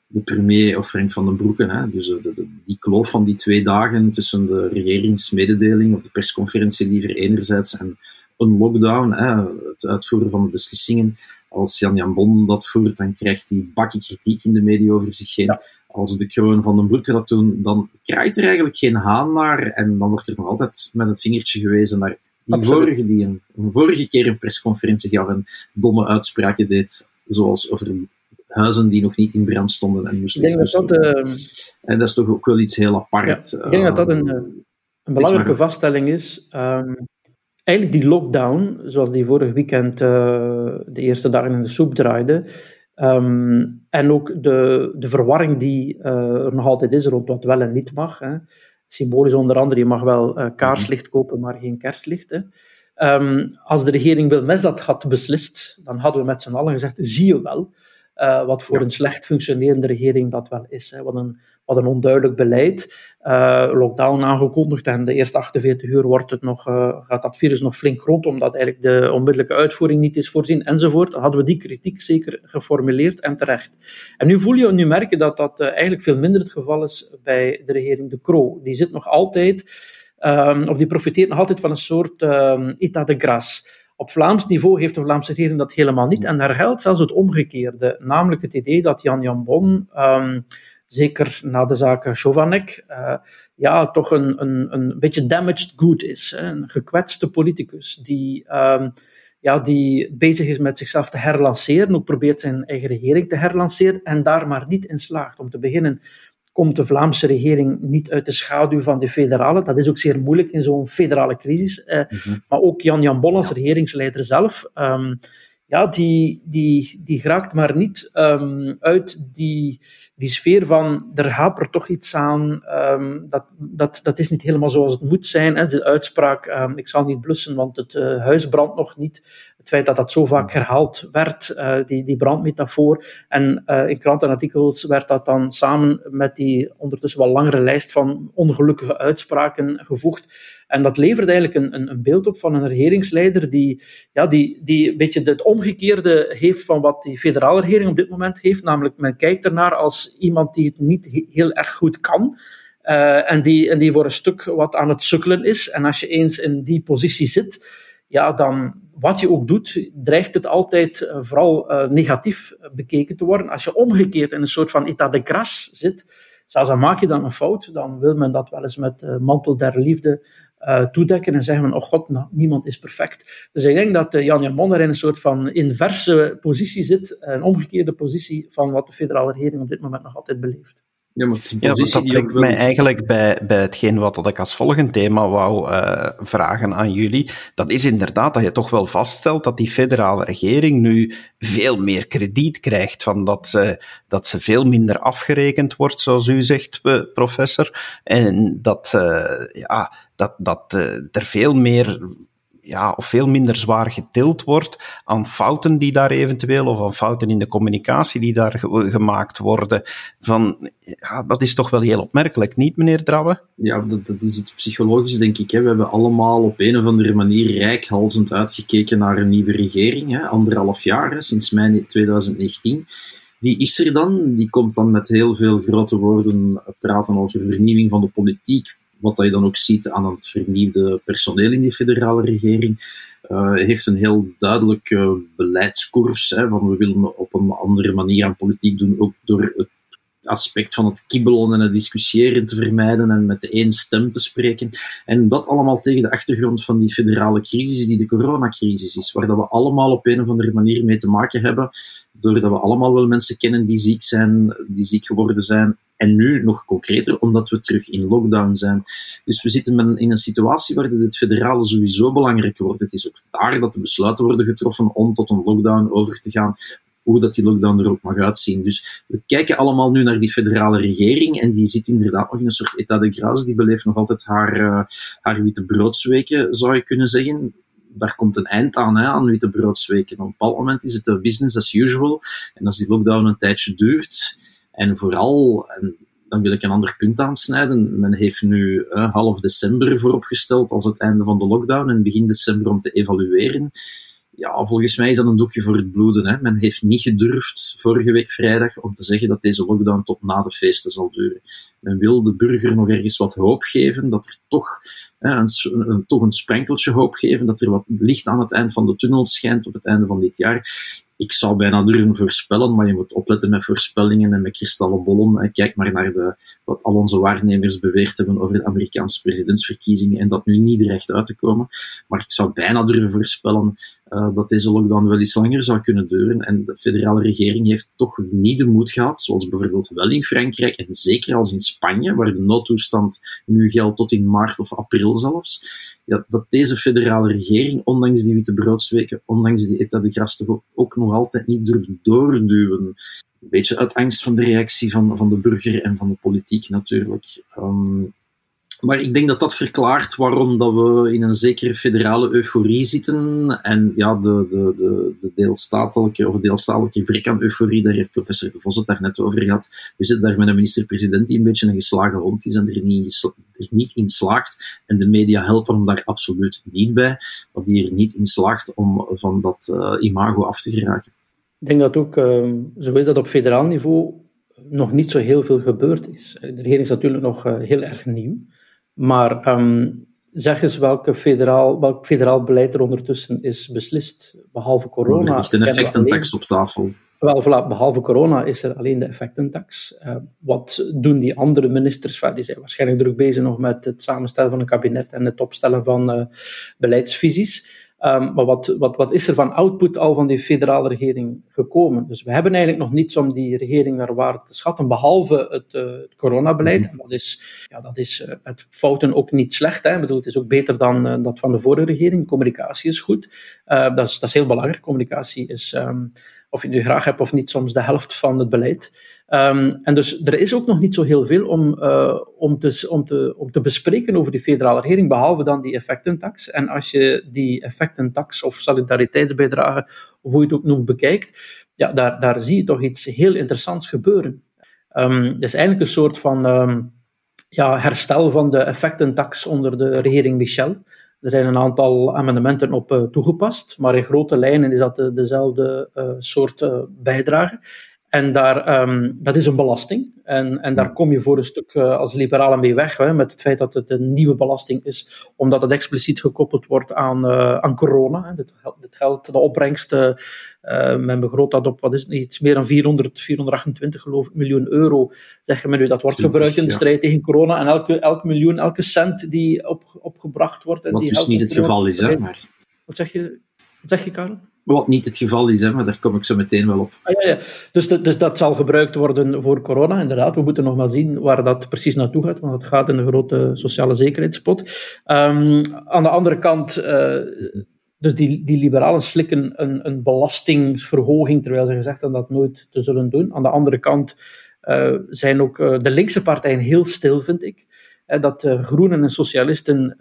de premier of Frank van den Broeken. Hè. Dus de, de, die kloof van die twee dagen tussen de regeringsmededeling of de persconferentie liever enerzijds en een lockdown, hè, het uitvoeren van de beslissingen, als Jan Jan Bon dat voert, dan krijgt hij bakken kritiek in de media over zich heen. Als de kroon van den Broeke dat doen, dan krijgt er eigenlijk geen haan naar. En dan wordt er nog altijd met het vingertje gewezen naar die vorige, die een, een, vorige keer een persconferentie gaf en domme uitspraken deed, zoals over huizen die nog niet in brand stonden en moesten. Ik denk dat dat, uh, en dat is toch ook wel iets heel apart. Ja, ik denk dat dat een, ehm, een belangrijke vaststelling is. Um, eigenlijk die lockdown, zoals die vorig weekend uh, de eerste dagen in de soep draaide, um, en ook de, de verwarring die uh, er nog altijd is rond wat wel en niet mag. Hè. Symbolisch onder andere, je mag wel uh, kaarslicht kopen, maar geen kerstlicht. Hè. Um, als de regering Wilmes dat had beslist, dan hadden we met z'n allen gezegd, zie je wel. Uh, wat voor ja. een slecht functionerende regering dat wel is. Hè. Wat, een, wat een onduidelijk beleid. Uh, lockdown aangekondigd en de eerste 48 uur wordt het nog, uh, gaat dat virus nog flink rond, omdat eigenlijk de onmiddellijke uitvoering niet is voorzien enzovoort. Hadden we die kritiek zeker geformuleerd en terecht. En nu voel je, nu merken dat dat eigenlijk veel minder het geval is bij de regering De Croo. Die zit nog altijd, um, of die profiteert nog altijd van een soort état de grâce. Op Vlaams niveau heeft de Vlaamse regering dat helemaal niet. En daar geldt zelfs het omgekeerde. Namelijk het idee dat Jan Jan Bon, um, zeker na de zaak Chovanec, uh, ja, toch een, een, een beetje damaged good is. Hè? Een gekwetste politicus die, um, ja, die bezig is met zichzelf te herlanceren, ook probeert zijn eigen regering te herlanceren en daar maar niet in slaagt. Om te beginnen komt de Vlaamse regering niet uit de schaduw van de federale. Dat is ook zeer moeilijk in zo'n federale crisis. Eh, mm -hmm. Maar ook Jan-Jan Bon als regeringsleider zelf, um, ja, die, die, die geraakt maar niet um, uit die, die sfeer van er hapert toch iets aan, um, dat, dat, dat is niet helemaal zoals het moet zijn. Hè. De uitspraak, ik zal niet blussen, want het uh, huis brandt nog niet het feit dat dat zo vaak herhaald werd, die, die brandmetafoor. En in krantenartikels werd dat dan samen met die ondertussen wel langere lijst van ongelukkige uitspraken gevoegd. En dat levert eigenlijk een, een, een, beeld op van een regeringsleider die, ja, die, die een beetje het omgekeerde heeft van wat die federale regering op dit moment heeft. Namelijk, men kijkt ernaar als iemand die het niet heel erg goed kan. Uh, en, die, en die voor een stuk wat aan het sukkelen is. En als je eens in die positie zit, ja, dan wat je ook doet, dreigt het altijd uh, vooral uh, negatief bekeken te worden. Als je omgekeerd in een soort van état de grâce zit, zelfs dan maak je dan een fout, dan wil men dat wel eens met mantel der liefde toedekken en zeggen van, oh god, nou, niemand is perfect. Dus ik denk dat Jan Jan Monner in een soort van inverse positie zit, een omgekeerde positie van wat de federale regering op dit moment nog altijd beleeft. Ja, maar ja, dat brengt mij eigenlijk bij, bij hetgeen wat ik als volgend thema wou uh, vragen aan jullie. Dat is inderdaad dat je toch wel vaststelt dat die federale regering nu veel meer krediet krijgt, van dat, ze, dat ze veel minder afgerekend wordt, zoals u zegt, professor. En dat, uh, ja, dat, dat uh, er veel meer ja, of veel minder zwaar getild wordt aan fouten die daar eventueel, of aan fouten in de communicatie die daar gemaakt worden. Van, ja, dat is toch wel heel opmerkelijk, niet meneer Drabbe? Ja, dat, dat is het psychologische, denk ik. Hè. We hebben allemaal op een of andere manier rijkhalzend uitgekeken naar een nieuwe regering. Hè. Anderhalf jaar, sinds mei 2019 die is er dan. Die komt dan met heel veel grote woorden praten over vernieuwing van de politiek wat je dan ook ziet aan het vernieuwde personeel in die federale regering, uh, heeft een heel duidelijke beleidskoers. Hè, van we willen op een andere manier aan politiek doen, ook door het aspect van het kibbelen en het discussiëren te vermijden en met één stem te spreken. En dat allemaal tegen de achtergrond van die federale crisis, die de coronacrisis is, waar dat we allemaal op een of andere manier mee te maken hebben, doordat we allemaal wel mensen kennen die ziek zijn, die ziek geworden zijn, en nu nog concreter, omdat we terug in lockdown zijn. Dus we zitten in een situatie waar het federale sowieso belangrijk wordt. Het is ook daar dat de besluiten worden getroffen om tot een lockdown over te gaan hoe dat die lockdown er ook mag uitzien. Dus we kijken allemaal nu naar die federale regering en die zit inderdaad nog in een soort état de grâce. Die beleeft nog altijd haar, uh, haar witte broodsweken, zou je kunnen zeggen. Daar komt een eind aan, hè, aan witte broodsweken. Op een bepaald moment is het business as usual. En als die lockdown een tijdje duurt, en vooral, en dan wil ik een ander punt aansnijden, men heeft nu uh, half december vooropgesteld als het einde van de lockdown en begin december om te evalueren. Ja, volgens mij is dat een doekje voor het bloeden. Hè. Men heeft niet gedurfd vorige week vrijdag om te zeggen dat deze lockdown tot na de feesten zal duren. Men wil de burger nog ergens wat hoop geven, dat er toch, hè, een, toch een sprenkeltje hoop geven, dat er wat licht aan het eind van de tunnel schijnt op het einde van dit jaar ik zou bijna durven voorspellen, maar je moet opletten met voorspellingen en met kristallenbollen. Kijk maar naar de, wat al onze waarnemers beweerd hebben over de Amerikaanse presidentsverkiezingen en dat nu niet recht uit te komen. Maar ik zou bijna durven voorspellen uh, dat deze lockdown wel iets langer zou kunnen duren. En de federale regering heeft toch niet de moed gehad, zoals bijvoorbeeld wel in Frankrijk en zeker als in Spanje, waar de noodtoestand nu geldt tot in maart of april zelfs dat deze federale regering, ondanks die witte broodsweken, ondanks die etat de gras, toch ook, nog altijd niet durft doorduwen. Een beetje uit angst van de reactie van, van de burger en van de politiek natuurlijk. Um, maar ik denk dat dat verklaart waarom dat we in een zekere federale euforie zitten. En ja, de, de, de, de deelstatelijke of deelstatelijke gebrek aan euforie, daar heeft professor De Vos het daar net over gehad. We zitten daar met een minister-president die een beetje een geslagen hond is en er niet, niet in slaagt. En de media helpen hem daar absoluut niet bij. Want die er niet in slaagt om van dat uh, imago af te geraken. Ik denk dat ook uh, zo is dat op federaal niveau nog niet zo heel veel gebeurd is. De regering is natuurlijk nog uh, heel erg nieuw. Maar um, zeg eens welke federaal, welk federaal beleid er ondertussen is beslist, behalve corona. Er ligt een effectentax op tafel. Wel, voilà, behalve corona is er alleen de effectentax. Uh, wat doen die andere ministers? Die zijn waarschijnlijk druk bezig nog met het samenstellen van een kabinet en het opstellen van uh, beleidsvisies. Um, maar wat, wat, wat is er van output al van die federale regering gekomen? Dus we hebben eigenlijk nog niets om die regering naar waarde te schatten, behalve het, uh, het coronabeleid. Mhm. En dat is, ja, dat is uh, met fouten ook niet slecht. Hè. Ik bedoel, het is ook beter dan uh, dat van de vorige regering. Communicatie is goed. dat, is, dat is heel belangrijk. Communicatie is um, of je nu graag hebt of niet, soms de helft van het beleid. Um, en dus er is ook nog niet zo heel veel om, uh, om, te, om, te, om te bespreken over die federale regering, behalve dan die effectentax. En als je die effectentax of solidariteitsbijdrage, of hoe je het ook noemt, bekijkt, ja, daar, daar zie je toch iets heel interessants gebeuren. Um, het is eigenlijk een soort van um, ja, herstel van de effectentax onder de regering Michel. Er zijn een aantal amendementen op uh, toegepast, maar in grote lijnen is dat de, dezelfde uh, soort uh, bijdrage. En daar, um, dat is een belasting. En, en daar kom je voor een stuk uh, als liberalen mee weg, hè, met het feit dat het een nieuwe belasting is, omdat het expliciet gekoppeld wordt aan, uh, aan corona. Hè. Dit, dit geldt, de opbrengst, uh, men begroot dat op wat is het, iets meer dan 400, 428 geloof ik, miljoen euro. Zeggen we nu, dat wordt gebruikt in de strijd tegen corona. En elke, elk miljoen, elke cent die op, opgebracht wordt. En wat die dus niet het geval is, hè? Maar... Wat zeg je, wat zeg je Karel? Wat niet het geval is, hè, maar daar kom ik zo meteen wel op. Ah, ja, ja. Dus, dus dat zal gebruikt worden voor corona, inderdaad. We moeten nog maar zien waar dat precies naartoe gaat, want het gaat in een grote sociale zekerheidspot. Um, aan de andere kant, uh, dus die, die liberalen slikken een, een belastingverhoging, terwijl ze gezegd hebben dat nooit te zullen doen. Aan de andere kant uh, zijn ook uh, de linkse partijen heel stil, vind ik. dat groenen en socialisten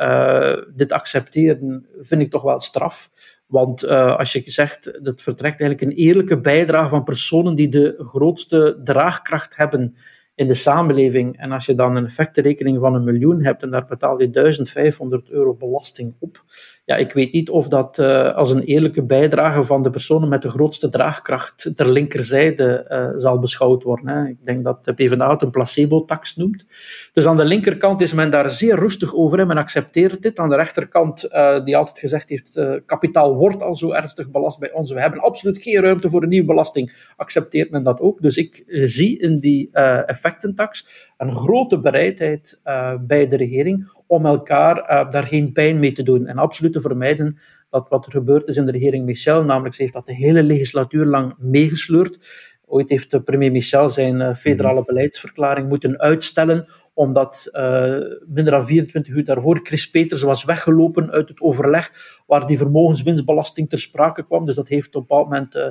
dit accepteren, vind ik toch wel straf. Want uh, als je zegt, dat vertrekt eigenlijk een eerlijke bijdrage van personen die de grootste draagkracht hebben in de samenleving. En als je dan een effectenrekening van een miljoen hebt en daar betaal je 1500 euro belasting op. Ja, ik weet niet of dat uh, als een eerlijke bijdrage van de personen met de grootste draagkracht ter linkerzijde uh, zal beschouwd worden. Hè. Ik denk dat de PvdA het een placebo-tax noemt. Dus aan de linkerkant is men daar zeer rustig over en men accepteert dit. Aan de rechterkant, uh, die altijd gezegd heeft, kapitaal wordt al zo ernstig belast bij ons. We hebben absoluut geen ruimte voor een nieuwe belasting. Accepteert men dat ook. Dus ik zie in die effectentax een grote bereidheid uh, bij de regering om elkaar uh, daar geen pijn mee te doen en absoluut te vermijden dat wat er gebeurd is in de regering Michel, namelijk ze heeft dat de hele legislatuur lang meegesleurd. Ooit heeft de premier Michel zijn uh, federale beleidsverklaring moeten uitstellen omdat uh, minder dan 24 uur daarvoor Chris Peters was weggelopen uit het overleg waar die vermogenswinstbelasting ter sprake kwam. Dus dat heeft op een bepaald moment uh,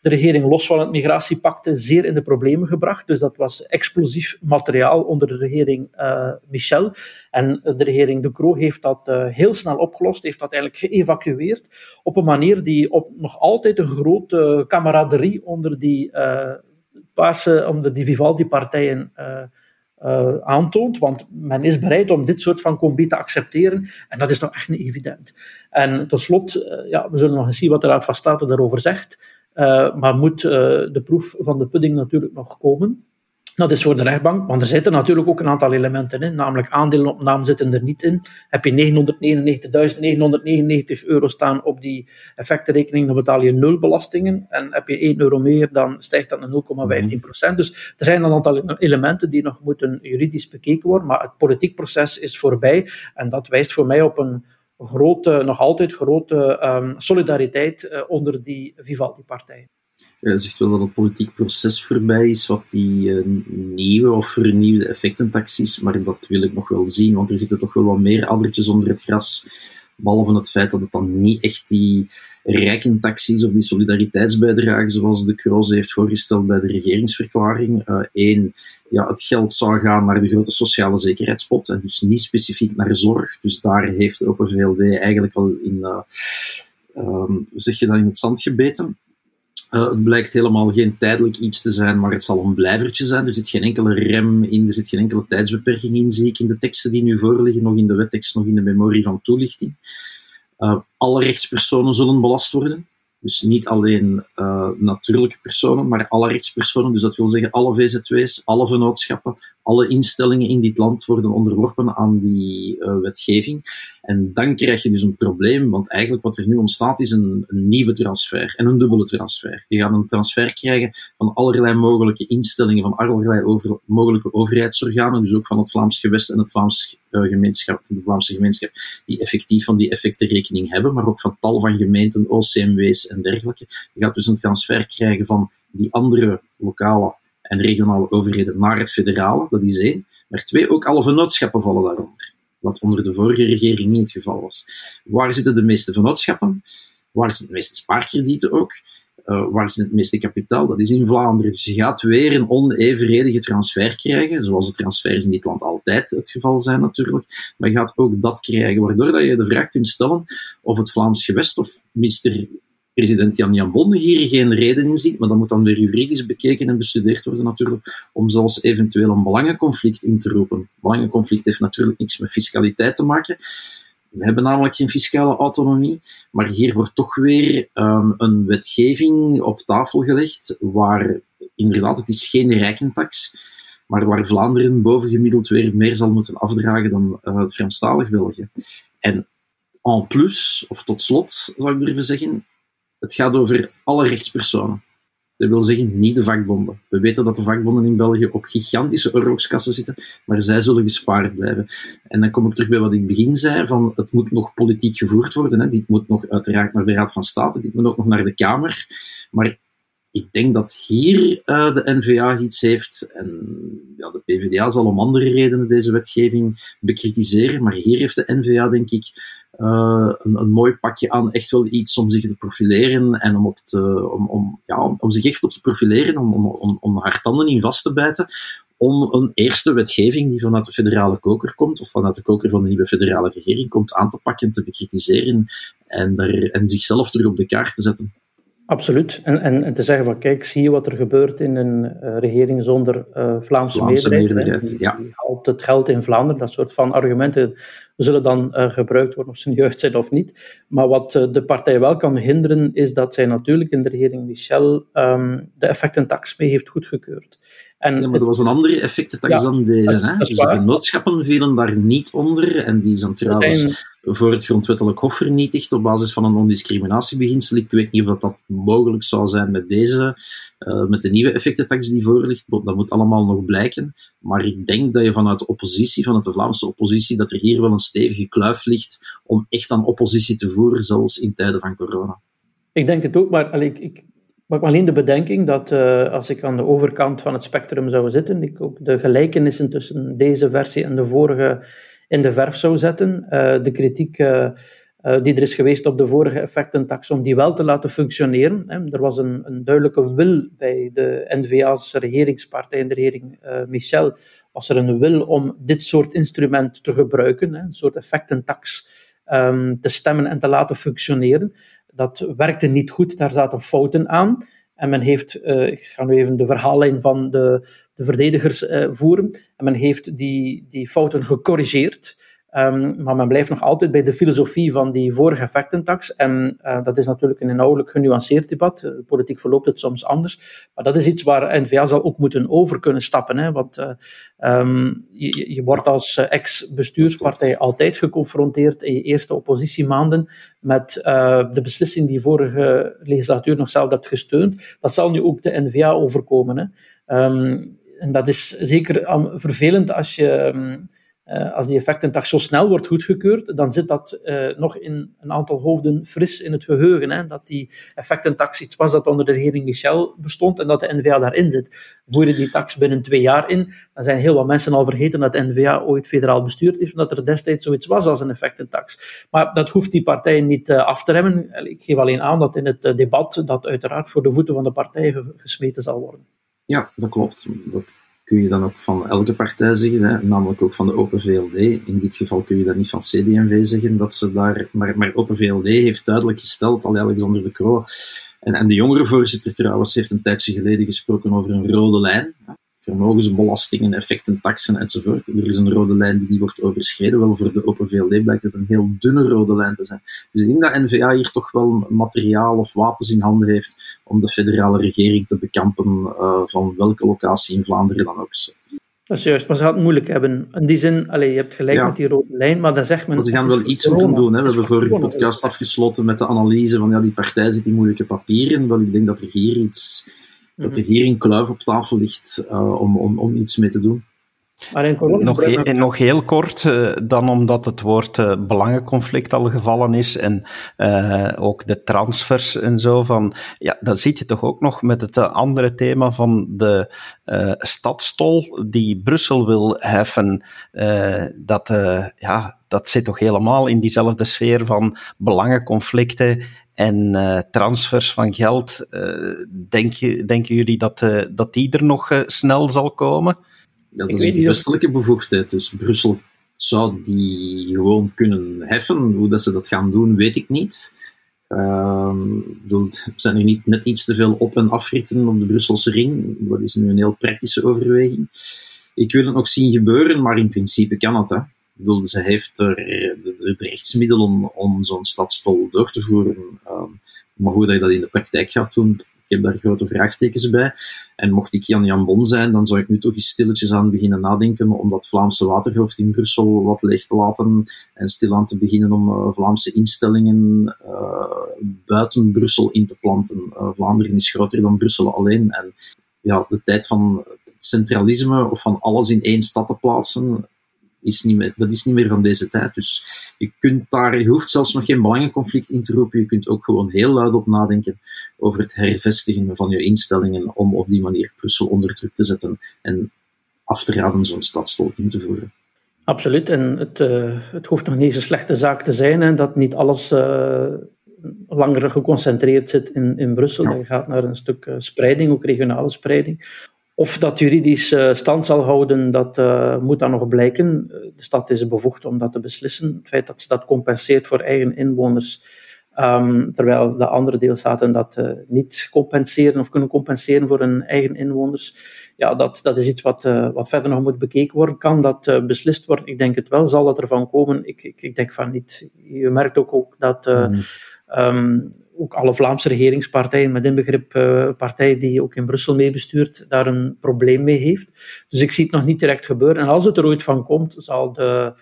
de regering los van het migratiepact zeer in de problemen gebracht. Dus dat was explosief materiaal onder de regering uh, Michel. En de regering De Croo heeft dat heel snel opgelost, heeft dat eigenlijk geëvacueerd op een manier die op nog altijd een grote camaraderie onder die, paarse, onder die Vivaldi-partijen uh, aantoont. Want men is bereid om dit soort van combi te accepteren. En dat is nog echt niet evident. En tot slot, uh, ja, we zullen nog eens zien wat de Raad van State daarover zegt. Uh, maar moet de proef van de pudding natuurlijk nog komen. Dat is voor de rechtbank, want er zitten natuurlijk ook een aantal elementen in, namelijk aandelenopname zitten er niet in. Heb je 999.999 euro staan op die effectenrekening, dan betaal je nul belastingen. En heb je 1 euro meer, dan stijgt dat naar 0,15 procent. Dus er zijn een aantal elementen die nog moeten juridisch bekeken worden, maar het politiek proces is voorbij. En dat wijst voor mij op een grote, nog altijd grote um, solidariteit uh, onder die Vivaldi-partijen zegt wel dat het politiek proces voorbij is wat die uh, nieuwe of vernieuwde effectentax is, maar dat wil ik nog wel zien, want er zitten toch wel wat meer addertjes onder het gras, behalve het feit dat het dan niet echt die rijkentax is of die solidariteitsbijdrage zoals de Kroos heeft voorgesteld bij de regeringsverklaring. Eén, uh, ja, het geld zou gaan naar de grote sociale zekerheidspot en dus niet specifiek naar zorg. Dus daar heeft Open VLD eigenlijk al in, um, hoe zeg je dat, in het zand gebeten. Uh, het blijkt helemaal geen tijdelijk iets te zijn, maar het zal een blijvertje zijn. Er zit geen enkele rem in, er zit geen enkele tijdsbeperking in, zie ik in de teksten die nu voorliggen, nog in de wettekst, nog in de memorie van toelichting. Uh, alle rechtspersonen zullen belast worden. Dus niet alleen uh, natuurlijke personen, maar alle rechtspersonen. Dus dat wil zeggen alle VZW's, alle vennootschappen, alle instellingen in dit land worden onderworpen aan die uh, wetgeving. En dan krijg je dus een probleem, want eigenlijk wat er nu ontstaat is een, een nieuwe transfer en een dubbele transfer. Je gaat een transfer krijgen van allerlei mogelijke instellingen, van allerlei over, mogelijke overheidsorganen, dus ook van het Vlaams gewest en het Vlaams uh, gemeenschap, de Vlaamse gemeenschap, die effectief van die effecten rekening hebben, maar ook van tal van gemeenten, OCMW's en dergelijke. Je gaat dus een transfer krijgen van die andere lokale en regionale overheden naar het federale, dat is één. Maar twee, ook alle vennootschappen vallen daaronder. Wat onder de vorige regering niet het geval was. Waar zitten de meeste vennootschappen? Waar zitten de meeste spaarkredieten ook? uh, waar is het meeste kapitaal? Dat is in Vlaanderen. Dus je gaat weer een onevenredige transfer krijgen, zoals de transfers in dit land altijd het geval zijn natuurlijk. Maar je gaat ook dat krijgen, waardoor dat je de vraag kunt stellen of het Vlaams gewest of minister president Jan Jan Bonde hier geen reden in ziet, maar dat moet dan weer juridisch bekeken en bestudeerd worden natuurlijk, om zelfs eventueel een belangenconflict in te roepen. Belangenconflict heeft natuurlijk niks met fiscaliteit te maken. We hebben namelijk geen fiscale autonomie, maar hier wordt toch weer um, een wetgeving op tafel gelegd waar inderdaad, het is geen rijkentax, maar waar Vlaanderen bovengemiddeld weer meer zal moeten afdragen dan uh, het Franstalig België. En en plus, of tot slot zou ik durven zeggen, het gaat over alle rechtspersonen. Dat wil zeggen, niet de vakbonden. We weten dat de vakbonden in België op gigantische oorlogskassen zitten, maar zij zullen gespaard blijven. En dan kom ik terug bij wat ik in het begin zei, van het moet nog politiek gevoerd worden. Hè. Dit moet nog uiteraard naar de Raad van State, dit moet ook nog naar de Kamer. Maar ik denk dat hier uh, de NVA iets heeft, en ja, de PvdA zal om andere redenen deze wetgeving bekritiseren, maar hier heeft de NVA, denk ik, uh, een, een, mooi pakje aan, echt wel iets om zich te profileren en om, op te, om, om, ja, om zich echt op te profileren, om, om, om, om haar tanden in vast te bijten, om een eerste wetgeving die vanuit de federale koker komt, of vanuit de koker van de nieuwe federale regering komt, aan te pakken, te bekritiseren en, daar, en zichzelf terug op de kaart te zetten. Absoluut. En, en, en, te zeggen van kijk, zie je wat er gebeurt in een uh, regering zonder uh, Vlaamse, Vlaamse, meerderheid. meerderheid ja. die, haalt het geld in Vlaanderen. Dat soort van argumenten zullen dan uh, gebruikt worden, of ze juist zijn of niet. Maar wat de partij wel kan hinderen, is dat zij natuurlijk in de regering Michel um, de effectentax mee heeft goedgekeurd. En ja, maar er was een andere effectentax ja, dan deze. Hè? Dus de vennootschappen vielen daar niet onder. En die zijn trouwens. Voor het grondwettelijk hof vernietigd op basis van een non-discriminatiebeginsel. Ik weet niet of dat, mogelijk zou zijn met deze, uh, met de nieuwe effectentax die voor ligt. Dat moet allemaal nog blijken. Maar ik denk dat je vanuit de oppositie, vanuit de Vlaamse oppositie, dat er hier wel een stevige kluif ligt om echt aan oppositie te voeren, zelfs in tijden van corona. Ik denk het ook, maar ik, ik maak alleen de bedenking dat uh, als ik aan de overkant van het spectrum zou zitten, ik ook de gelijkenissen tussen deze versie en de vorige in de verf zou zetten. Uh, de kritiek uh, die er is geweest op de vorige effectentax, om die wel te laten functioneren. Er was een, een, duidelijke wil bij de N-VA's regeringspartij en de regering Michel, was er een wil om dit soort instrument te gebruiken, een soort effectentax um, te stemmen en te laten functioneren dat werkte niet goed, daar zaten fouten aan. En men heeft, uh, ik ga nu even de verhaallijn van de, de verdedigers uh, voeren, en men heeft die, die fouten gecorrigeerd. Um, maar men blijft nog altijd bij de filosofie van die vorige effectentax. En uh, dat is natuurlijk een inhoudelijk genuanceerd debat. Uh, politiek verloopt het soms anders. Maar dat is iets waar NVA zal ook moeten over kunnen stappen. Hè? Want uh, um, je, je, wordt als ex-bestuurspartij altijd geconfronteerd in je eerste oppositiemaanden met de beslissing die vorige legislatuur nog zelf hebt gesteund. Dat zal nu ook de NVA overkomen. Hè? Um, en dat is zeker vervelend als je uh, als die effectentax zo snel wordt goedgekeurd, dan zit dat uh, nog in een aantal hoofden fris in het geheugen. Hè? Dat die effectentax iets was dat onder de regering Michel bestond en dat de NVA daarin zit. Voer je die tax binnen twee jaar in, dan zijn heel wat mensen al vergeten dat de NVA ooit federaal bestuurd heeft en dat er destijds zoiets was als een effectentax. Maar dat hoeft die partijen niet uh, af te remmen. Ik geef alleen aan dat in het debat dat uiteraard voor de voeten van de partijen gesmeten zal worden. Ja, dat klopt. Dat kun je dan ook van elke partij zeggen, hè, namelijk ook van de Open VLD. In dit geval kun je dat niet van CD&V zeggen, dat ze daar, maar, maar Open VLD heeft duidelijk gesteld, al Alexander de Croo, en, en de jongere voorzitter trouwens heeft een tijdje geleden gesproken over een rode lijn vermogensbelastingen, effecten, taxen enzovoort. Er is een rode lijn die niet wordt overschreden. Wel, voor de Open VLD blijkt het een heel dunne rode lijn te zijn. Dus ik denk dat NVA hier toch wel materiaal of wapens in handen heeft om de federale regering te bekampen uh, van welke locatie in Vlaanderen dan ook. Dat is juist, maar ze gaan het moeilijk hebben. In die zin, allez, je hebt gelijk met die rode lijn, maar dan zegt men... Maar ze gaan wel iets moeten doen. Hè. We hebben vorige podcast afgesloten met de analyse van ja, die partij zit in moeilijke papieren. Wel, ik denk dat er hier iets dat er mhm. hier een kluif op tafel ligt uh, om, om, om iets mee te doen. Nog, he nog heel kort, uh, dan omdat het woord uh, belangenconflict al gevallen is en uh, ook de transfers en zo van, ja, dan zit je toch ook nog met het andere thema van de stadstol die Brussel wil heffen. dat, ja, dat zit toch helemaal in diezelfde sfeer van belangenconflicten en uh, transfers van geld, uh, denk je, denken jullie dat, uh, dat die er nog snel zal komen? Ja, dat is een westelijke bevoegdheid. Dus Brussel zou die gewoon kunnen heffen. Hoe dat ze dat gaan doen, weet ik niet. Ehm, zijn er niet net iets te veel op- en afritten op de Brusselse ring? Dat is nu een heel praktische overweging. Ik wil het nog zien gebeuren, maar in principe kan het. Hè. Ze heeft er de, de, de rechtsmiddelen om zo'n stadstol door te voeren. Um, maar hoe dat je dat in de praktijk gaat doen, ik heb daar grote vraagtekens bij. En mocht ik Jan Jan Bon zijn, dan zou ik nu toch eens stilletjes aan beginnen nadenken om dat Vlaamse waterhoofd in Brussel wat leeg te laten en stilaan te beginnen om uh, Vlaamse instellingen uh, buiten Brussel in te planten. Vlaanderen is groter dan Brussel alleen. En ja, de tijd van het centralisme of van alles in één stad te plaatsen, is niet meer, dat is niet meer van deze tijd. Dus je, kunt daar, je hoeft zelfs nog geen belangenconflict in te roepen. Je kunt ook gewoon heel luid op nadenken over het hervestigen van je instellingen om op die manier Brussel onder druk te zetten en af te raden zo'n stadstol in te voeren. Absoluut. En het, uh, het hoeft nog niet eens een slechte zaak te zijn hè, dat niet alles uh, langer geconcentreerd zit in, in Brussel. Ja. Je gaat naar een stuk uh, spreiding, ook regionale spreiding. Of dat juridisch uh, stand zal houden, dat uh, moet dan nog blijken. De stad is bevoegd om dat te beslissen. Het feit dat ze dat compenseert voor eigen inwoners, um, terwijl de andere deelstaten dat uh, niet compenseren of kunnen compenseren voor hun eigen inwoners, ja, dat, dat is iets wat, wat verder nog moet bekeken worden. Kan dat beslist worden? Ik denk het wel. Zal dat ervan komen? Ik, ik, ik denk van niet. Je merkt ook, ook dat. Mm. Um, ook alle Vlaamse regeringspartijen, met inbegrip uh, partij die ook in Brussel meebestuurt, daar een probleem mee heeft. Dus ik zie het nog niet direct gebeuren. En als het er ooit van komt, zal de,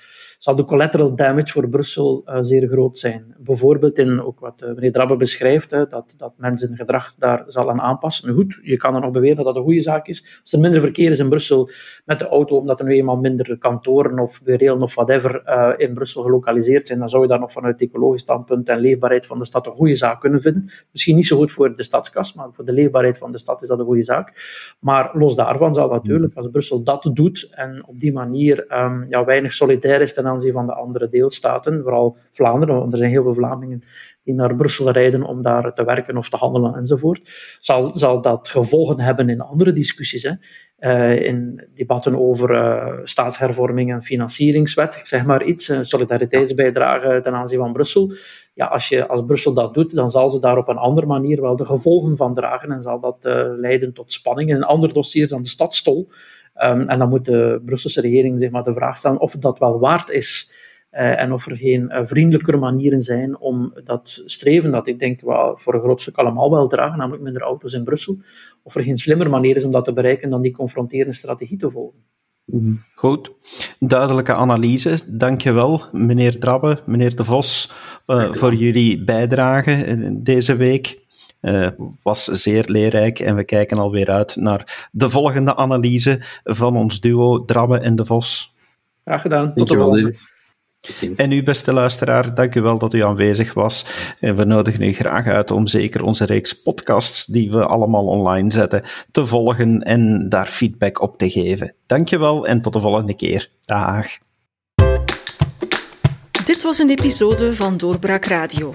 zal de collateral damage voor Brussel uh, zeer groot zijn. Bijvoorbeeld in ook wat uh, meneer Drabbe beschrijft, dat, dat men zijn gedrag daar zal aan aanpassen. Goed, je kan er nog beweren dat dat een goede zaak is. Als er minder verkeer is in Brussel met de auto, omdat er nu eenmaal minder kantoren of burelen of whatever uh, in Brussel gelokaliseerd zijn, dan zou je daar nog vanuit ecologisch standpunt en leefbaarheid van de stad een goede zaak kunnen vinden. Misschien niet zo goed voor de stadskas, maar voor de leefbaarheid van de stad is dat een goede zaak. Maar los daarvan zal natuurlijk, als Brussel dat doet en op die manier um, ja, weinig solidair is ten aanzien van de andere deelstaten, vooral Vlaanderen, want er zijn heel veel Vlamingen die naar Brussel rijden om daar te werken of te handelen enzovoort, zal, zal dat gevolgen hebben in andere discussies. Hè. Uh, in debatten over uh, staatshervorming en financieringswet, zeg maar iets, een solidariteitsbijdrage ten aanzien van Brussel. Ja, als, je, als Brussel dat doet, dan zal ze daar op een andere manier wel de gevolgen van dragen en zal dat uh, leiden tot spanning in een ander dossier dan de stadstol. Um, en dan moet de Brusselse regering zich maar de vraag stellen of dat wel waard is. Uh, en of er geen uh, vriendelijkere manieren zijn om dat streven, dat ik denk we voor een groot stuk allemaal wel dragen, namelijk minder auto's in Brussel, of er geen slimmer manier is om dat te bereiken dan die confronterende strategie te volgen. Mm, goed, duidelijke analyse. Dankjewel, meneer Drabbe, meneer De Vos, uh, voor jullie bijdrage deze week. Uh, was zeer leerrijk en we kijken alweer uit naar de volgende analyse van ons duo Drabbe en De Vos. Graag gedaan, tot de volgende. En u, beste luisteraar, dank u wel dat u aanwezig was. En we nodigen u graag uit om zeker onze reeks podcasts, die we allemaal online zetten, te volgen en daar feedback op te geven. Dank je wel en tot de volgende keer. Dag. Dit was een episode van Doorbraak Radio,